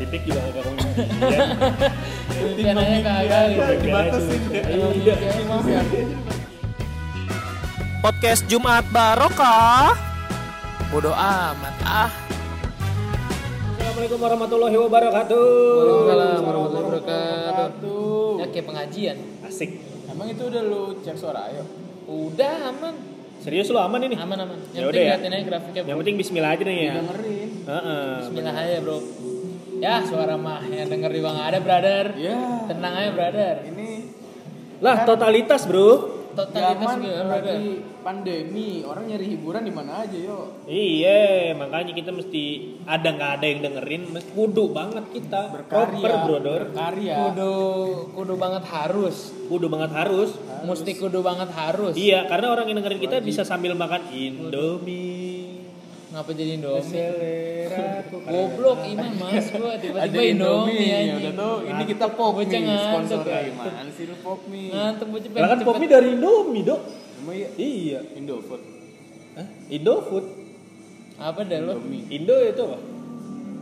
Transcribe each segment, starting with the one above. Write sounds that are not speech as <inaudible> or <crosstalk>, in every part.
tipik juga nggak kamu impian. Kagak gitu. dibatasin. Iya. impiannya maaf ya. Podcast Jumat Barokah. Bodoh amat ah. Assalamualaikum warahmatullahi wabarakatuh. Waalaikumsalam warahmatullahi wabarakatuh. Ya kayak pengajian. Asik. Emang itu udah lu cek suara ayo? Udah aman. Serius lu aman ini? Aman aman. Ya Yang penting ya. liatin aja grafiknya. Yang bro. penting Bismillah aja nih ya. Dengerin. Heeh. Bismillah aja bro. Ya suara mah yang denger juga nggak ada brother. Ya. Tenang aja brother. Ini Lah totalitas bro. Totalitas juga brother. lagi pandemi, orang nyari hiburan di mana aja yo. Iya, makanya kita mesti ada nggak ada yang dengerin, mesti kudu banget kita. Berkarya, Proper, brother. berkarya. Kudu kudu banget harus. Kudu banget harus. Mesti kudu banget harus. Iya, karena orang yang dengerin kita bisa sambil makan Indomie. Ngapa jadi Indomie? <laughs> Goblok Iman mas gua tiba-tiba Indomie, ya udah tuh. Ini kita pop mie sponsor gimana sih lu pop mie? Ngantuk bocah Lah kan Pomi cepet. dari Indomie, Dok. Emang iya Iya. Indofood. Hah? Indofood. Apa dah lo? Indo itu apa?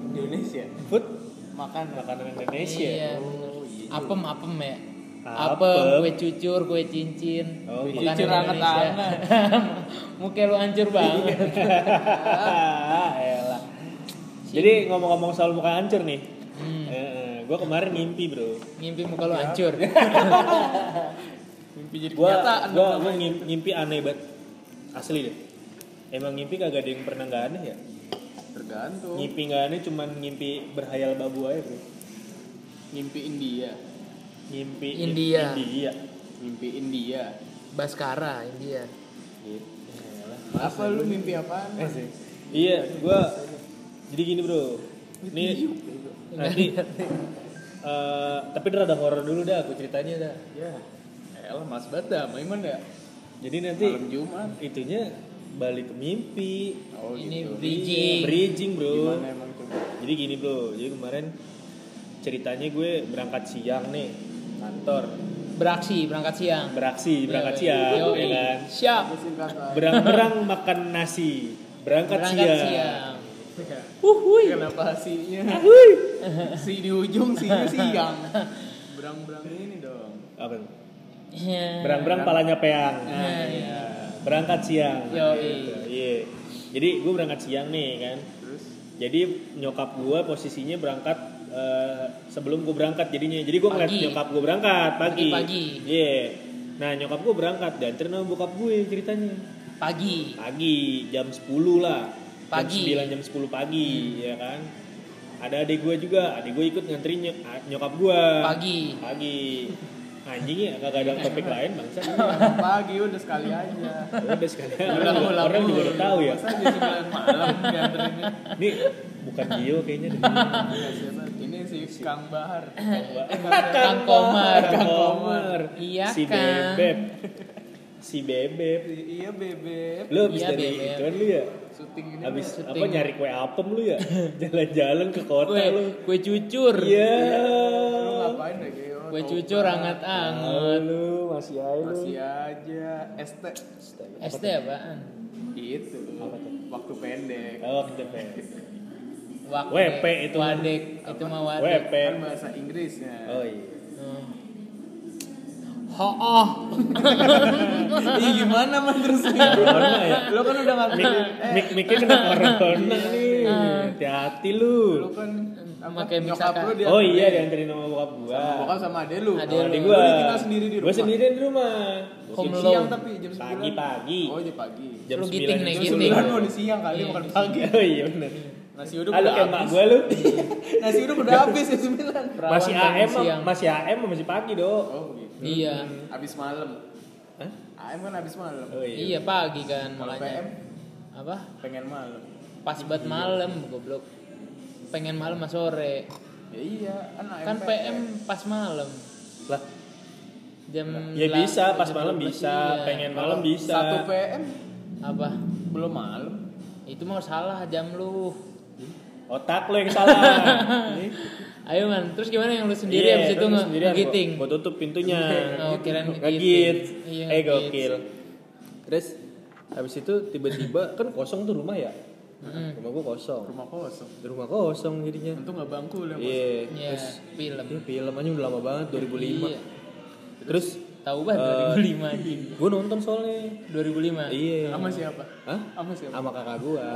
Indonesia. Food Makan makanan Indonesia. Iya. Oh, iya. Apem apem ya. Apem, kue cucur, kue cincin. Oh, Kue cucur anget-anget. <laughs> Muka lu hancur banget. <laughs> Elah. Jadi ngomong-ngomong soal muka hancur nih. Hmm. Eh, gue kemarin ngimpi bro. Ngimpi muka lu hancur. <laughs> Mimpi jadi Gue kenyataan. gua ngim- ngimpi aneh banget. Asli deh. Emang ngimpi kagak ada yang pernah nggak aneh ya? Tergantung. Ngimpi nggak aneh cuman ngimpi berhayal babu aja bro. Mimpi India. Ngimpi India. India. Mimpi India. Baskara India. Gitu. Apa lu mimpi apaan? Eh, sih. Iya, gue jadi gini bro. Ini nanti eh tapi rada horor dulu dah aku ceritanya dah. Ya. Elah mas dah, Maiman ya. Jadi nanti Malam Jumat. itunya balik ke mimpi. Oh Ini gitu. bridging. Bridging bro. Gimana emang coba? Jadi gini bro, jadi kemarin ceritanya gue berangkat siang nih kantor, Beraksi berangkat siang. beraksi berangkat Yoi. siang, Yoi. ya kan. Siap. Berang-berang makan nasi, berangkat, Berangkat siang. siang. Uhuy. Kenapa sinya? Uhuy. si di ujung sinya siang. <laughs> Berang-berang ini dong. Apa? tuh? Iya. Berang-berang palanya peang. Nah, Iya. Berangkat siang. Gitu, Iya. Jadi gue berangkat siang nih kan. Terus Jadi nyokap gue posisinya berangkat eh, sebelum gue berangkat jadinya. Jadi gue ngeliat Pagi. nyokap gue berangkat pagi. Pagi-pagi. Iya. Nah nyokap gue berangkat dan sama bokap gue ceritanya. Pagi. Pagi jam 10 lah. Pagi. Jam 9 jam 10 pagi ya kan. Ada adik gue juga, adik gue ikut nganterin nyok- nyokap gue. Pagi. Pagi. Anjing ya kagak ada topik <laughs> lain bangsa. <laughs> pagi udah sekali aja. Udah sekalian Udah orang, ulang orang juga udah tahu ya. Masa jam 9 malam? Ini bukan Gio kayaknya deh. Enggak, siapa? Ini si Kang Bahar. Kang Komar. Kang Komar. Iya, si Kang. Bebeb. Si Bebeb. Iya bebek. Lu habis Iya, dari Bebeb. ituan lu ya? Syuting ini. Habis syuting. apa nyari kue apem lu ya? <laughs> Jalan-jalan ke kota Kue, lu. kue cucur. Iya. Lu ngapain Geo? Kue cucur anget-anget. lu masih aja. Masih aja. ST. SD apaan? Itu. Apa tuh? Waktu pendek. Oh, kita pes. <laughs> Wak WP itu. Wadek. Itu mah wadek. WP. Kan bahasa Inggrisnya. Oh iya. Hmm. Ho-oh. <laughs> Ih gimana man terus? Corona ya. Lu kan udah Mik, ngakuin. mik, miknya kena corona <laughs> nih. Hati-hati lu. Lu kan apa? Pakai Nyokap misalkan. lu dia. Oh iya dianterin sama bokap gua. Sama bokap sama ade lu. Ade Oh, lu. Gua. tinggal sendiri di rumah. Gua sendirian di rumah. Home Jam alone. siang tapi jam 9. Pagi-pagi. Oh, jam pagi. Jam Lu 9 giting nih, jam Jam giting. 9 mau di siang kali Iya, makan di pagi. <laughs> Oh iya benar. Nasi uduk Halo udah habis. gua lu. <laughs> Nasi uduk udah habis jam 9. Perawan Masih AM, siang. masih AM masih pagi, Dok. Oh, begitu. Iya. Habis malam. Hah? AM kan habis malam. Oh Iya pagi kan Kalau makanya. PM Apa? pengen malam. Pas banget malam goblok. Pengen malam sama sore. Ya iya, kan AM. Kan PM pas malam. Lah, Jam ya bisa pas jam malam 12, bisa, iya. pengen malam bisa. 1 PM Apa? belum malam. Itu mau salah jam lu. Otak lu yang salah. <laughs> Ayo man, terus gimana yang lu sendiri Iya, abis itu ngegiting? Gua, gua tutup pintunya. <laughs> Oh, kirain Ngegit. Iya, eh gokil. Terus habis itu tiba-tiba kan kosong tuh rumah ya. Hmm. rumah gue kosong Rumah kosong. di rumah kosong jadinya Untung nggak bangku lah. iya Iya, terus film. ya, film aja udah lama banget 2005 Iya. terus Tahu banget 2005 anjing. gue nonton soalnya 2005. iya Sama siapa? Hah? Sama siapa? sama kakak gua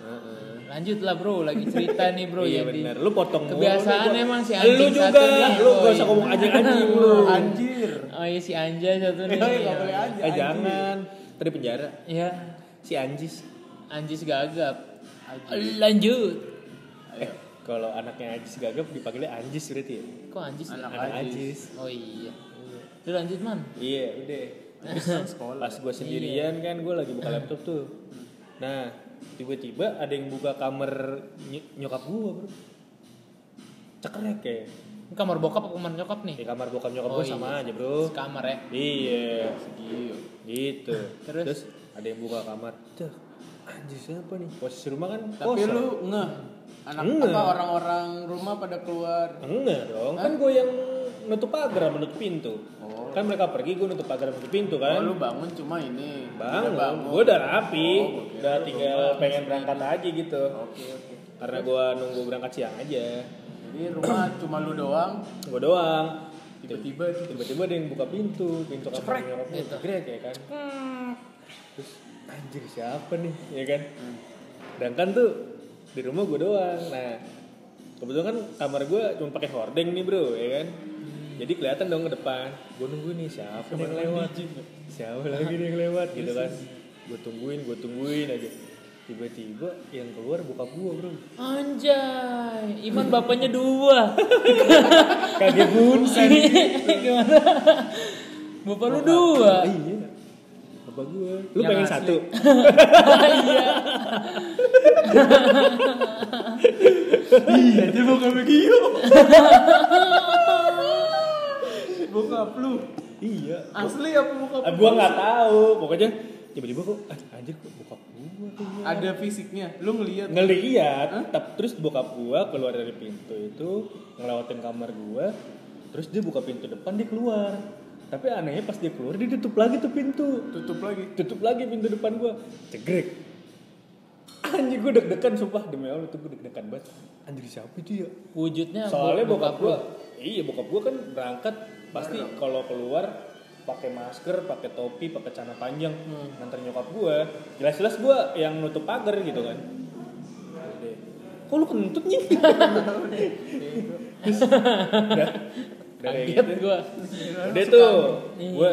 Heeh. Lanjut lah bro, lagi cerita nih bro iya jadi. bener lu potong mulu Kebiasaan nih, gua. emang si lu anjing juga satu nih. lu Oh, gak usah iya. ngomong anjing anjing lu Anjir. Oh iya si Anja satu nih. Eh, nggak boleh aja. eh jangan tadi penjara Iya, si Anjis Anjis gagap. Lanjut. eh kalau anaknya Anjis gagap dipanggilnya Anjis berarti ya Kok Anjis? Anak anak Anjis. Anjis Oh iya. Lu lanjut man. iya udah terus sekolah. pas gua sendirian kan gua lagi buka laptop tuh nah tiba-tiba ada yang buka kamar ny- nyokap gua bro cekrek ya Ini kamar bokap apa kamar nyokap nih? di kamar bokap nyokap Oh, gua iya. sama aja bro Kamar ya. iya gitu Terus? ada yang buka kamar Tuh, anjir siapa nih posisi rumah kan Tapi kosong. lu ngeh. Anak Ngeh. apa orang-orang rumah pada keluar. enggak dong kan gue yang nutup pagar sama nutup pintu Oh. Kan mereka pergi gue nutup pagar nutup pintu Oh, kan lu bangun cuma ini. bangun, Udah gue udah rapi. Oh, oke. udah tinggal pengen berangkat aja gitu. Oke, oke. karena gue nunggu berangkat siang aja. Jadi rumah <clears throat> cuma lu doang. gue doang. Tiba-tiba tiba-tiba ada yang buka pintu. Pintu kamar nyokap gue gitu. cekrek ya kan? Terus anjir siapa nih? Ya kan? Sedangkan tuh di rumah gue doang. Nah kebetulan kan kamar gue cuma pakai hordeng nih bro ya kan jadi kelihatan dong ke depan. Gue nunggu nih siapa yang lewat? siapa lagi nih yang lewat? Gitu kan. Gue tungguin gue tungguin aja. Tiba-tiba yang keluar bokap gue bro. Anjay, Iman bapaknya dua. <laughs> kaget bunsen. Gimana? Bapak lu dua. iya. Bapak gue lu Yang pengen asli. satu? <laughs> Iya. <laughs> Iya, dia bukan begitu. Bokap lu. iya. Asli apa bokap Ah, lu? gua nggak tahu. Pokoknya tiba-tiba kok ah, anjir kok bokap gua tuh ya. Ada fisiknya. Lu ngelihat ngeliat. Tap- terus bokap gua keluar dari pintu itu ngelewatin kamar gua terus dia buka pintu depan dia keluar. Tapi anehnya pas dia keluar dia tutup lagi tuh pintu. Tutup lagi. tutup lagi pintu depan gua. Cegrek. Anjir gua deg-degan sumpah. Demi Allah tuh gua deg-degan banget. Anjir siapa itu ya? Wujudnya soalnya bo- bokap gua. Iya bokap gua kan berangkat pasti kalau keluar pakai masker pakai topi pakai celana panjang nganter nyokap gua. Jelas-jelas gua yang nutup pagar gitu kan. Kok lu kentut nih <laughs> udah. Udah kayak Kaget gitu. gua. udah tuh. Iya. gua.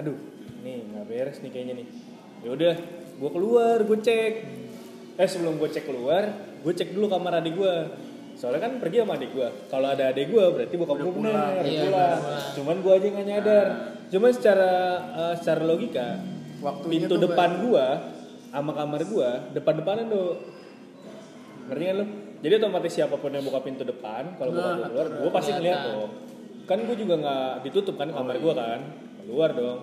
Aduh nih nggak beres nih kayaknya nih. Ya udah gua keluar gua cek. Eh sebelum gua cek keluar gua cek dulu kamar adik gua soalnya kan pergi sama adik gua. Kalau ada adik gua berarti bokap gua bener. Iya, pulang. cuman gua aja nggak nyadar. Cuman secara eh, secara logika Waktunya pintu depan gua sama kamar gua depan depanan tuh. Ngerti kan lu? Jadi otomatis siapa pun yang buka pintu depan kalau bokap Nah, keluar gua pasti ngeliat dong. Kan gua juga nggak ditutup kan kamar gua kan? Keluar dong.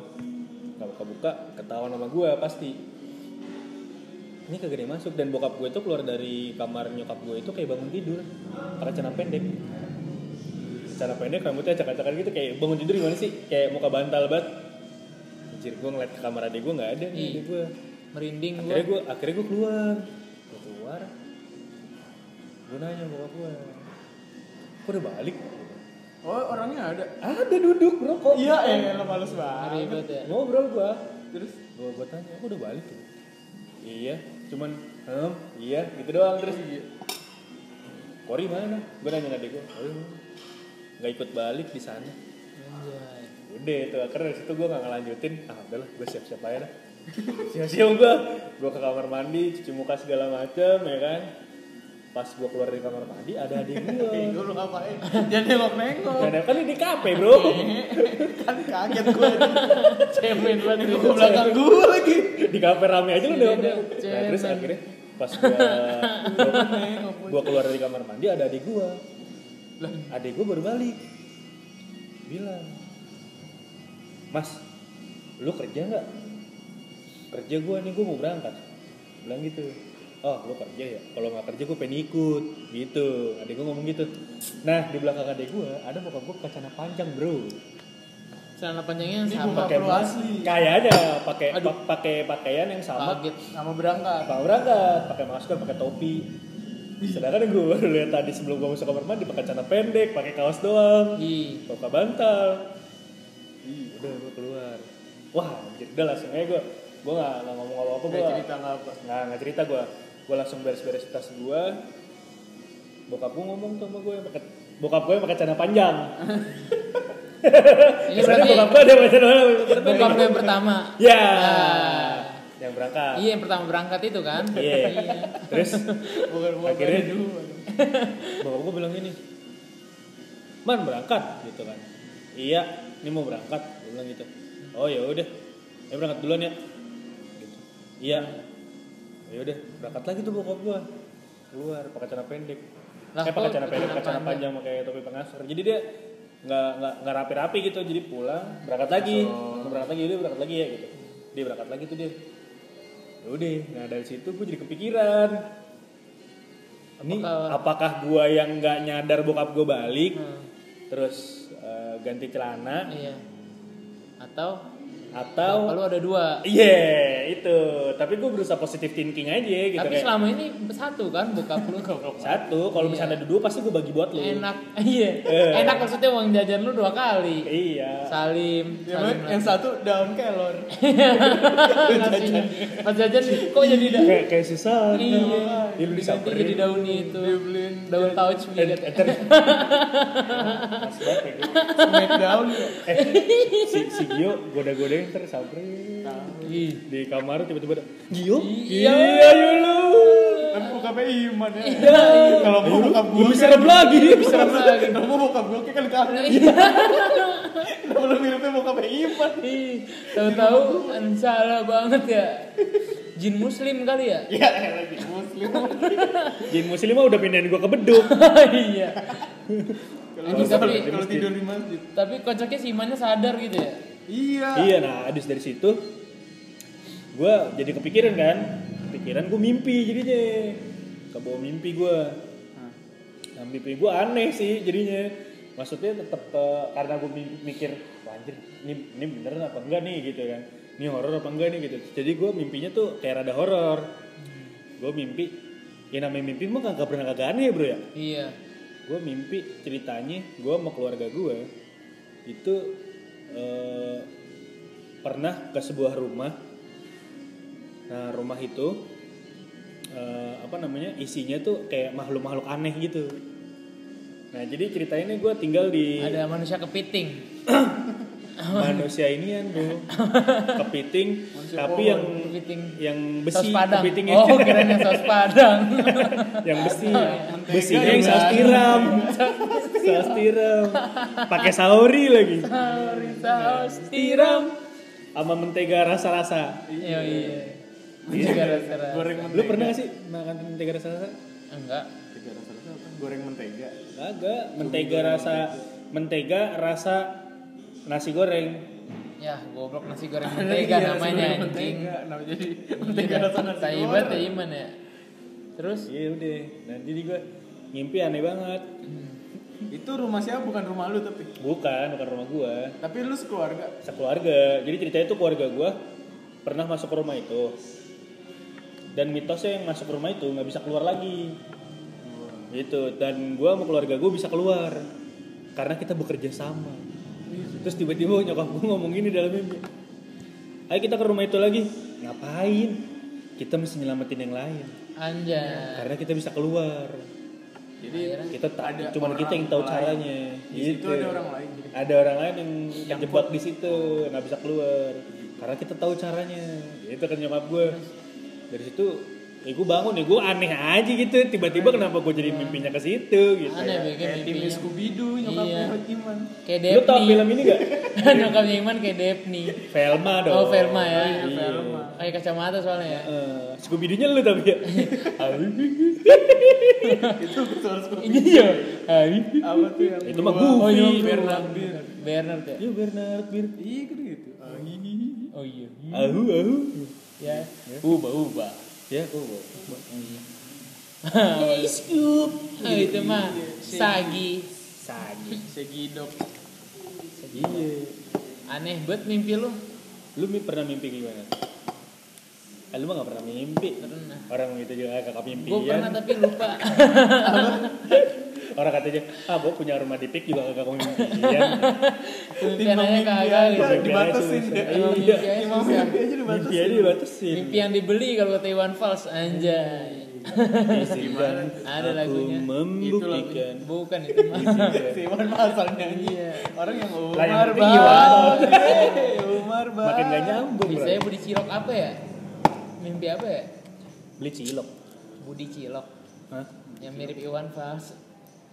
Nggak buka buka ketahuan sama gua pasti ini kagak ada yang masuk. Dan bokap gue tuh keluar dari kamar nyokap gue itu kayak bangun tidur. Pakai celana pendek. Celana pendek rambutnya acak-acakan gitu. Kayak bangun tidur gimana sih? Kayak muka bantal banget. Anjir gue ngeliat ke kamar adik gue nggak ada nih Ih. adik gue Merinding akhirnya gue akhirnya gue keluar. Gue keluar. Gue nanya bokap gue kok udah balik? Oh, orangnya ada. ada duduk bro kok Iya, eh lo males banget. Ribet ya. ngobrol gue Terus? Gue gue tanya aku udah balik tuh iya cuman hmm, iya gitu doang terus. Kori mana? Gue nanya adik gue Kori mana nggak ikut balik di sana. Anjay. udah itu akhirnya dari situ gue nggak ngelanjutin. Ah udahlah gue siap siap aja dah. Siap-siap gue gue ke kamar mandi cuci muka segala macem ya kan pas gue keluar dari kamar mandi ada adik gue Gue lu ngapain? Jangan nengok-nengok. Karena kan ini di kafe bro. Kan kaget gue. Cemen banget Di belakang gue lagi. di kafe rame aja lu Iya, deh iya, nah, terus akhirnya pas gua Nengok. gua keluar dari kamar mandi ada adik <laughs> gua. Adik gua baru balik. Bilang mas lu kerja nggak? Kerja gua nih gua mau berangkat. Bilang gitu oh lu kerja ya? Kalau nggak kerja gua pengen ikut. Gitu. Adik gua ngomong gitu. Nah di belakang adik gua ada bokap gua kacana panjang bro. Celana panjangnya Ini sama. pakai asli. kayaknya pakai pakai pakaian yang sama. Kaget. Sama berangkat. Bang berangkat. Pakai masker pakai topi. Sedangkan gue baru lihat tadi sebelum gue masuk kamar mandi pakai celana pendek pakai kaos doang. Buka bantal. Ih, udah gue keluar. Wah anjir. Udah langsung aja gue gue nggak nggak ngomong apa apa gue Kayak cerita nggak apa. nggak nggak cerita gue gue langsung beres-beres tas gue bokap gue ngomong tuh sama gue yang pakai bokap gue yang pakai celana panjang. <laughs> Ini berarti bokap gue ada pakai celana bokap yang pertama. ya Nah. yang berangkat. Iya yang pertama berangkat itu kan. Iya. terus? Bukan bukan Akhirnya- dua. bokap gue bilang gini man berangkat? Gitu kan. Iya ini mau berangkat. Gue bilang gitu. Oh ya udah. Ya berangkat duluan ya. Gitu. Iya ya udah berangkat lagi tuh bokap gue keluar pakai celana pendek. Lah, eh pakai celana pendek pakai celana panjang? pakai topi pengasar. Jadi dia nggak nggak nggak rapi-rapi gitu. Jadi pulang berangkat lagi. Oh. Berangkat lagi udah berangkat lagi ya gitu. Dia berangkat lagi tuh dia. Ya udah nah dari situ gue jadi kepikiran. Ini Apakah- apakah gua yang nggak nyadar bokap gue balik Hmm, terus eh, ganti celana? Iya. Atau atau lu ada dua. iya itu tapi gue berusaha positive thinking aja gitu Tapi kayak selama ini satu kan bokap lu. <laughs> satu kalau Iya. misalnya ada dua pasti gue bagi buat lu Enak. <laughs> Iya. Eh. Enak maksudnya uang jajan lu dua kali. iya Salim, Ya, salim yang satu daun kelor. <laughs> nasinya. Pas jajan kok jadi da kayak kayak susah Iya. dia lu Diganti disamperin jadi daun itu. Dibeliin Daun Eh, gitu. enter Masih banget kayak gitu. Smackdown. eh si si Gio goda-godain samperin Ih. di kamar tiba-tiba ada Gio Iya. iya yulu Tapi bokapnya iman ya. Iya. Kalau gua bokap gua lebih serem lagi Serem lagi. Kalau gua bokap gua kayak kan kali. Kenapa lu miripnya bokapnya iman? Tahu-tahu salah banget ya. Jin muslim kali ya? Ya lagi muslim. Jin muslim mah udah pindahin gua ke beduk <laughs> iya. Kalau kalau tidur di masjid. Tapi kocaknya si imannya sadar gitu ya. Iya. Iya, nah abis dari situ gue jadi kepikiran kan, kepikiran gue mimpi jadinya, kebawa mimpi gue. Nah, mimpi gue aneh sih jadinya. Maksudnya tetap karena gue mikir, Wah, anjir, ini ini beneran apa enggak nih gitu kan? Ini horor apa enggak nih gitu. Jadi gue mimpinya tuh kayak rada horor. Gue mimpi, ya namanya mimpi mah kagak pernah kagak aneh ya bro ya. Iya. gue mimpi ceritanya gue sama keluarga gue itu eh, pernah ke sebuah rumah nah rumah itu eh, apa namanya isinya tuh kayak makhluk-makhluk aneh gitu nah jadi ceritanya gue tinggal di Ada manusia kepiting. <coughs> manusia ini kan bro kepiting Manusia tapi yang Kepiting. yang Saus besi padang. kepitingnya Oh, kirain yang saus padang. <laughs> yang besi Mentega besinya yang yang saus tiram saus tiram pakai sauri lagi Sauri saus tiram sama mentega rasa-rasa Iya, iya. Juga rasa-rasa. Goreng mentega. lu pernah gak sih makan mentega rasa-rasa Enggak. Mentega rasa-rasa apa? Goreng mentega. agak mentega rasa mentega rasa nasi goreng Ya, goblok nasi goreng <laughs> Iya, mentega nasi namanya anjing. Mentega. Nama jadi mentega rasa nasi Tai goreng. banget ya Iman ya. Terus iya udah nah jadi gue ngimpi aneh banget Itu rumah siapa? Bukan rumah lu tapi. bukan bukan rumah gue Tapi lu sekeluarga. sekeluarga jadi ceritanya tuh keluarga gue pernah masuk ke rumah itu dan mitosnya yang masuk ke rumah itu nggak bisa keluar lagi gitu dan gue sama keluarga gue bisa keluar karena kita bekerja sama terus tiba-tiba nyokap gue ngomong gini dalam mimpi. Ayo kita ke rumah itu lagi. Ngapain? Kita mesti nyelamatin yang lain. Anjay. karena kita bisa keluar. Jadi kita tak Ada cuman kita yang tahu lain. caranya. Di situ ada orang lain. Jadi ada orang lain yang terjebak di situ nggak bisa keluar. Karena kita tahu caranya. Itu kan nyokap gue dari situ ya gue bangun ya gue aneh aja gitu tiba-tiba kenapa gue jadi mimpinya ke situ gitu Aneh ya. kayak tim. Scooby Doo nyokapnya Iya. Iman. Kayak lu tau film ini gak <laughs> Nyokapnya Iman kayak Daphne. Velma dong Oh, Velma ya. Iya, Iya. Velma. Kayak kacamata soalnya ya. Eh, Scooby Doo nya lu tapi ya <laughs> Itu suara Scooby. Iya. Hai. Apa tuh yang Itu mah Goofy. Oh, iya, Bernard Bernard. Bernard ya. Iya Bernard Bir Iya gitu. Hihihi. Oh iya. ahu ahu Ya. Ubah ubah. Ya oh <laughs> Hey Scoop. Oh, itu mah sagi. sagi Segidok. iya Aneh banget mimpi lu. Lu mi- pernah mimpi gimana? Eh, lu mah gak pernah mimpi. Pernah. Orang itu juga kakak mimpi Gue pernah tapi lupa. <laughs> Orang katanya, ah gue punya rumah di Pik juga mimpian. Impian aja mimpi kagak gitu. Dibatasin Iya. mimpi aja mimpi dibatasin. aja dibatasin. Mimpi yang dibeli kalau kata Iwan Fals anjay. Gimana? Ada lagunya. Membuktikan. Bukan itu mah. Si Iwan masal nyanyi. Iya. Orang yang Umar Bang. Umar Bang. Makin gak nyambung bro. Biasanya Budi Cilok apa ya? Mimpi apa ya? Beli cilok. Budi Cilok Hah? yang mirip Iwan Fals.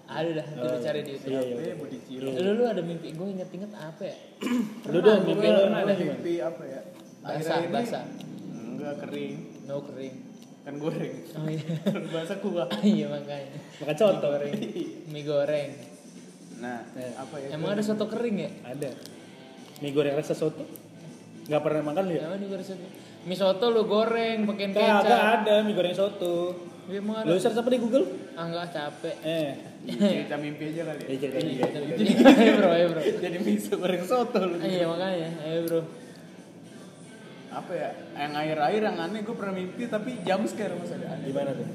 Ada dah, nanti lu cari di YouTube. Iya, iya. Budi Ciro. Lu lu ada mimpi, gue inget-inget apa ya? <clears throat> Lu dong mimpi lu ada mimpi apa ya? Basah, basah. Enggak kering. No kering. Kan goreng. Oh iya. <laughs> Basah kuah. <laughs> iya makanya. Makan coto. Mie goreng. Nah, Eh. apa ya? Emang ada soto kering ya? Ada. Mie goreng rasa soto? Gak pernah makan lu ya? Emang di goreng soto? Mie soto lu goreng pakai Kagak kecap. ada mie goreng soto. Iya. Lu search apa di Google? Ah enggak capek. Eh, cerita mimpi aja kali ya. ya cerita Iya, juga. Ayo bro, ayo bro. Jadi miso goreng soto lu. Iya makanya, ayo bro. Apa ya? Yang air-air yang aneh gue pernah mimpi tapi jam scare mas ada aneh. Gimana tuh?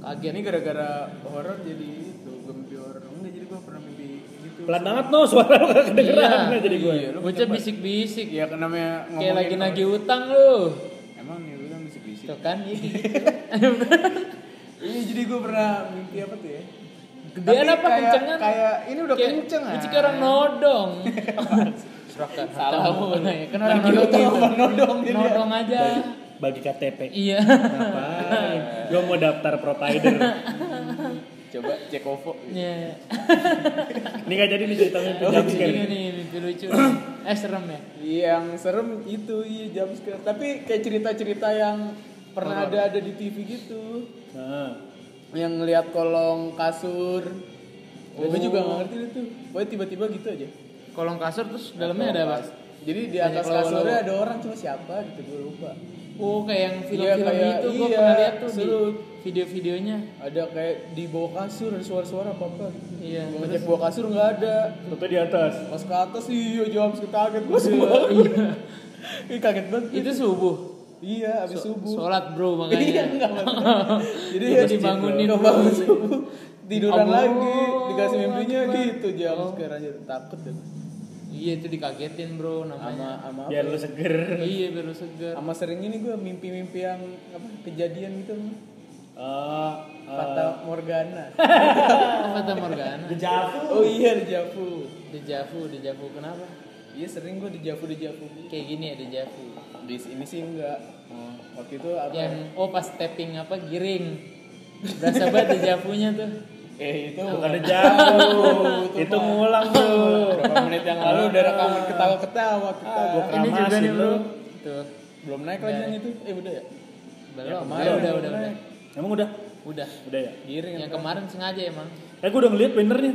Kaget Ini gara-gara horor jadi itu gue mimpi horor. Enggak jadi gue pernah mimpi gitu. Pelan banget no, suara lu gak kedengeran Iya. jadi gue. Iya, lu Bocah bisik-bisik. Iya kan namanya Kayak ngomongin lagi horor. nagih utang lu. Emang nih gue kan bisik-bisik. Tuh kan, iya gitu. <laughs> Iya jadi gue pernah mimpi apa tuh ya? Gedean apa kayak, kencengan? Kayak ini udah Kayak- kenceng ah. Kayak orang nodong. Salah Tahu. lu. Kan orang nodong gitu. nodong dia. Nodong aja. Bagi KTP. Iya. Ngapain? Gue mau daftar provider. Coba cek OVO. Iya. Ini gak jadi nih cerita mimpi Oh, jam ini nih mimpi lucu. Eh serem ya? Yang serem itu iya jam scare. Tapi kayak cerita-cerita yang pernah ada ada di TV gitu. Nah, Yang ngeliat kolong kasur. Oh. Gue juga gak ngerti itu. Pokoknya tiba-tiba gitu aja. Kolong kasur terus dalamnya ada apa? Jadi di atas kasurnya ada orang cuma siapa gitu gue lupa. Oh kayak yang Iya, film-film kayak- itu gue iya, pernah lihat tuh di seru. video-videonya. Ada kayak di bawah kasur ada suara-suara apa apa. Iya. Gue ngecek bawah kasur nggak ada. foto di atas. Pas ke atas iya jam kaget gue semua. Iya. Ih kaget banget. Itu subuh. Iya, habis subuh. Sholat bro <laughs> makanya. Iya, enggak <laughs> Jadi ya dibangunin dulu. bangun subuh. Tiduran Allah lagi, dikasih mimpinya Akbar. gitu jam Oh. sekarang aja takut deh. Iya itu dikagetin bro namanya. sama apa? Biar lu seger. Iya biar lu segar. Sama sering ini gue mimpi-mimpi yang apa kejadian gitu. Eh, <laughs> Fata Morgana. Fata Morgana. Dejavu. oh iya Dejavu. Dejavu, dejavu kenapa? Iya sering gue Dejavu Dejavu. Kayak gini ya dejavu. Di sini sih enggak. Oh. Waktu itu apa? Yang oh pas tapping apa giring. Berasa banget dejavunya tuh. Eh itu Bukan dejavu. Itu ngulang tuh. Berapa menit yang lalu udah rekaman ketawa-ketawa kita. Ah, gua Ini juga nih bro. lu. Tuh. Belum naik lagi yang itu. Eh udah ya? Belum. Yang Udah, kemarin udah, udah, udah. Emang udah? Udah. Udah ya? Giring Yang kemarin sengaja emang. Eh gue udah ngeliat bannernya.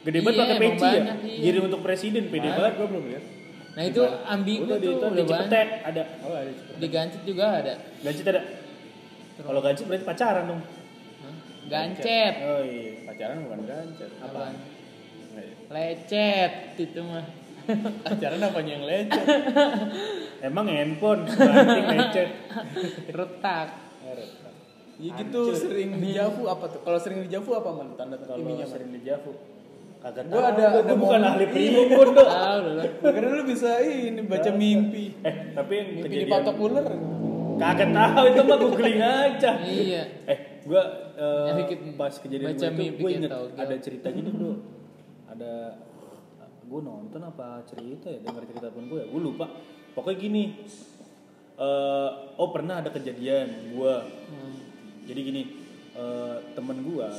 Gede banget Iya, pakai peci ya. iya. Giring untuk presiden, pede banget. gue belum lihat. Nah itu ambigu Udah tuh itu udah banyak. Ada. Oh ada. Di Gancit juga ada. Gancit ada. Kalau gancit berarti pacaran dong. Hah? Gancet. Oh iya. Pacaran bukan gancet. Nggak ya? Lecet itu mah. <laughs> Pacaran apanya yang lecet? Emang handphone banting lecet. <laughs> Retak. Iya gitu sering di Javu apa tuh? Kalau sering di Javu apa man? Tanda Kalau sering di Kagak Gua tahu. ada- Gua ada bukan ahli Iya. primbon dong. Tahu dulu. Karena lu bisa ini baca mimpi. Eh, tapi yang Mimpi kejadian dipatok ular. Kagak tahu itu mah googling aja. Iya. Eh, gua dikit pas kejadian baca gua itu mimpi gua kayak inget ada cerita gini, Bro. <laughs> Ada gua nonton apa cerita ya, dengar cerita pun gua ya, gua lupa. Pokoknya gini. eh oh pernah ada kejadian gua. Hmm. Jadi gini, eh temen gua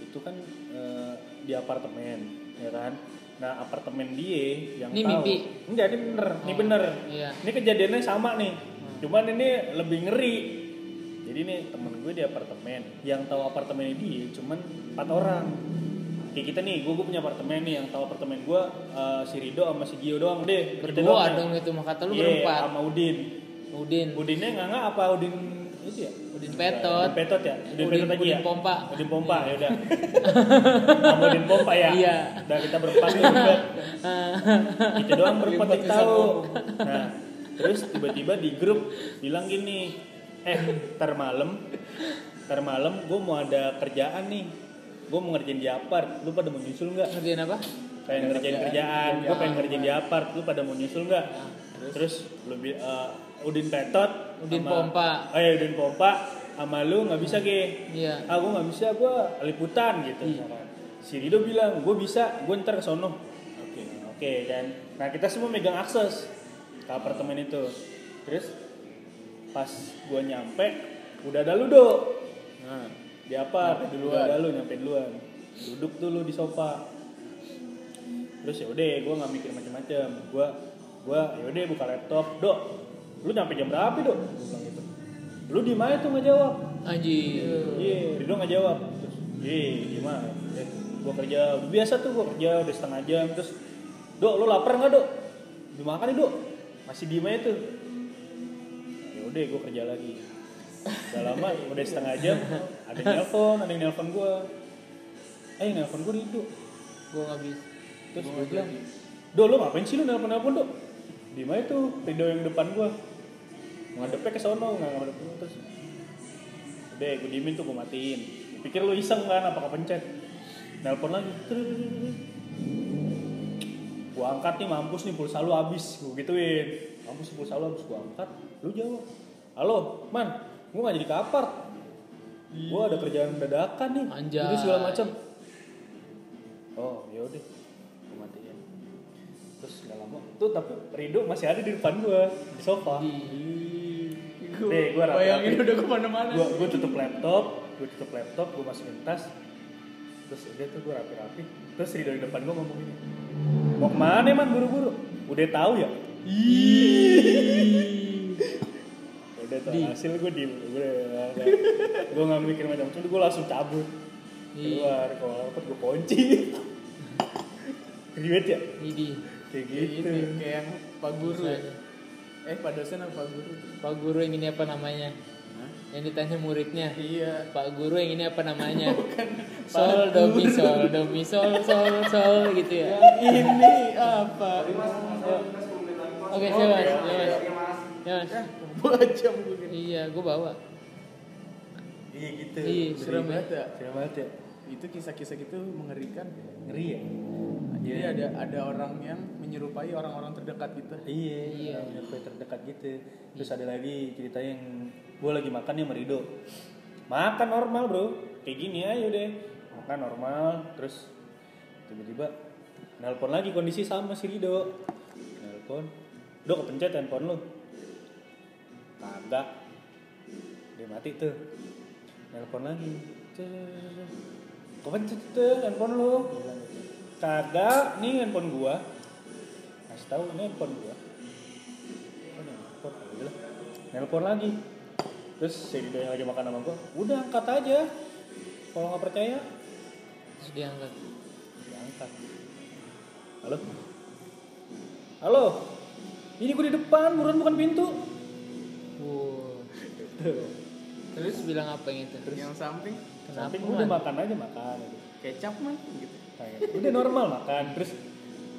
itu kan eh, di apartemen, ya kan? Nah, apartemen dia yang Ini tahu. mimpi? Enggak, ini bener, ini Oh, bener. iya. Ini kejadiannya sama nih. Cuman ini lebih ngeri. Jadi nih temen gue di apartemen, yang tahu apartemen dia cuman empat orang. Kayak kita nih, gue, gue punya apartemen nih, yang tahu apartemen gue eh, si Rido sama si Gio doang deh. Berdua doang. dong itu mah kata lu Iya, berempat. sama Udin. Udin. Udinnya nggak nggak apa Udin itu ya? Udin Petot. Udin Petot ya? Udin, Udin- Petot lagi ya? Udin Pompa. Udin Pompa, ya udah. <laughs> Sama Udin Pompa ya? Iya. Udah kita berempat nih udah. <laughs> Itu doang berempat yang tahu. Nah, terus tiba-tiba di grup bilang gini, eh ntar malam, ntar malam gue mau ada kerjaan nih. Gue mau ngerjain di apart, lu pada mau nyusul nggak? Ngerjain apa? pengen ngerjain kerjaan, gue pengen ngerjain di apart, lu pada mau nyusul nggak? Terus lu bi- eh, Udin Petot, Udin sama- Pompa. oh ya Udin Pompa, sama lu nggak bisa ge, Iya. ah gue nggak bisa, gue liputan gitu. Si Rido bilang, gue bisa, gue ntar ke sono. Oke, oke kan. Nah kita semua megang akses ke apartemen itu. Terus pas gue nyampe, udah ada lu do. Nah, di apart, udah ada lu nyampe duluan. Duduk dulu di sofa terus ya udah gue nggak mikir macam-macam gue gue ya udah buka laptop dok lu nyampe jam berapa dok? Gue bilang gitu lu di mana tuh nggak jawab Anjir. iya Rido nggak jawab terus iya di mana eh, gue kerja biasa tuh gue kerja udah setengah jam. Terus dok lu lapar nggak dok? Dimakan nih dok? Masih di mana tuh. Ya udah gue kerja lagi. Udah lama udah setengah jam ada yang nelpon ada yang nelpon gue eh nelpon gue Rido Gue nggak bisa. Terus gue bilang, Do lu ngapain sih lu nelpon-nelpon do? Di mana itu Rido yang depan gua? Ngadepnya ke sono, nggak ngadep terus. Udah, gue diemin tuh gue matiin. Pikir lu iseng kan, apa kepencet? Nelpon lagi. Gue angkat nih mampus nih pulsa lu habis, gue gituin. Mampus pulsa lu habis, gue angkat. Lu jawab, halo man, gue gak jadi ke apart. Gue ada kerjaan dadakan nih. Anjay. Itu segala macam. Oh, ya udah. Gue matiin. Terus gak lama tuh tapi Rido masih ada di depan gua di sofa. Deh, gua rapi. Bayangin udah ke mana-mana. Gua gua tutup laptop, gua tutup laptop, gua masukin tas. Terus udah tuh gua rapi-rapi. Terus di depan gua ngomong gini. Mau ke mana man buru-buru? Udah tahu ya? udah tuh hasil gua diem gue gue nggak mikir macam-macam gue langsung cabut keluar kalau dapat gue kunci ribet ya Ini kayak Kayak gitu gitu, kayak yang Pak Guru. Eh, Pak dosen apa Pak Guru? Pak guru yang ini apa namanya? Yang ditanya muridnya. Iya. Pak guru yang ini apa namanya? <laughs> sol do mi sol do mi sol sol sol gitu ya. Ini apa? Oke, siap mas, siap mas. Ya jam gue. Iya, gue bawa. iya gitu Iya, serem ya. banget ya. serem banget ya Itu kisah-kisah gitu mengerikan. ngeri ya Jadi ada ada orang yang menyerupai orang-orang terdekat kita. iya Iya. iya sampai terdekat gitu. Terus ada lagi cerita yang gue lagi makan nih sama Rido. Makan normal bro. Kayak gini aja udah. Makan normal. Terus tiba-tiba nelpon lagi kondisi sama si Rido. Nelpon. Do kepencet handphone lu. Kagak. Dia mati tuh. Nelpon lagi. Cet. kepencet tuh handphone lu. Gitu. kagak. Nih handphone gua kasih tahu ini handphone gua oh nelpon lah. nelpon lagi terus si Rido yang lagi makan sama gua udah angkat aja kalau nggak percaya Terus diangkat. diangkat halo halo ini gua di depan buruan bukan pintu Wow. Terus bilang apa yang itu? Yang samping Kenapa Samping udah makan aja makan gitu. kecap man gitu. Kayak, udah normal makan terus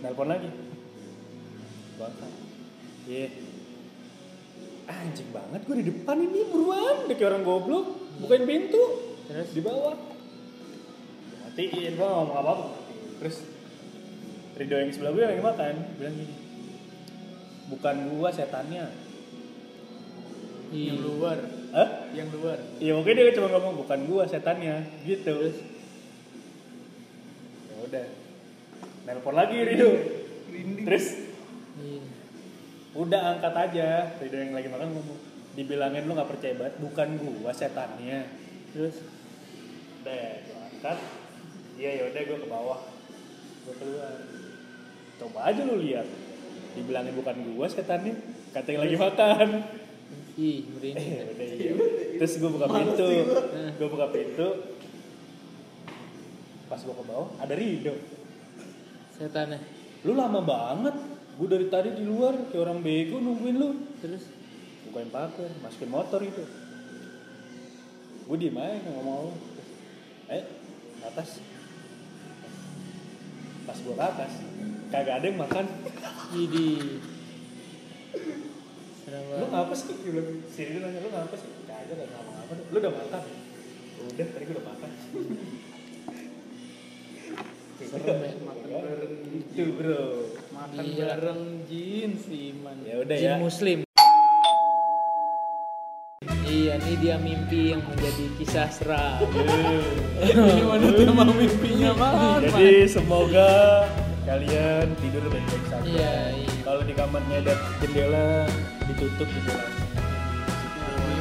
nelpon lagi gua angkat iya anjing banget gue di depan ini buruan kayak orang goblok bukain pintu Terus? di bawah matiin nggak ngomong apa apa terus Rido yang sebelah gue lagi makan bilang gini bukan gua setannya. Yang luar, Hah? yang luar. Iya mungkin dia cuma ngomong bukan gua setannya gitu. Ya udah. Nelpon lagi Rido. Terus. Udah angkat aja. Rido yang lagi makan ngomong. Dibilangin lu nggak percaya banget, bukan gua setannya. Terus Udah, gua angkat. Iya ya udah gua ke bawah. Gua keluar. Coba aja lu lihat. Dibilangin bukan gua setannya, katanya lagi makan. ih, merinding. Eh, udah iya. Terus gue buka pintu, gue buka pintu. Pas gue ke bawah, ada Rido. Setannya. Lu lama banget. Gue dari tadi di luar kayak orang bego nungguin lu. Terus? Bukain pagar, masukin motor itu. gue diem aja nggak ngomong apa. Eh atas. Pas gue ke atas kagak ada yang makan. Jadi lu ngapa sih? Dia bilang sini dia nanya lu ngapa sih? Kagak gak ngapa ngapa lu udah makan? Udah tadi gue udah makan. Serem ya, makan bareng itu bro makan Gila. bareng jin sih man. Ya udah Jin ya. Muslim. Iya, ini dia mimpi yang menjadi kisah seram. ini manusia mau mimpinya man. Jadi semoga kalian tidur baik-baik saja. Iya, iya. kalau di kamarnya ada jendela ditutup jendela.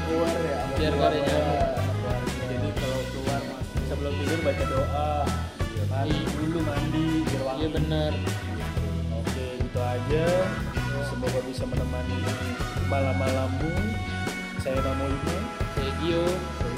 Keluar ya Biar gak ada jadi kalau keluar sebelum tidur baca doa. Mandi dulu mandi biar wangi. Iya bener. Aja. Semoga bisa menemani malam-malammu. Saya Namo Ibnu Saya Gio. saya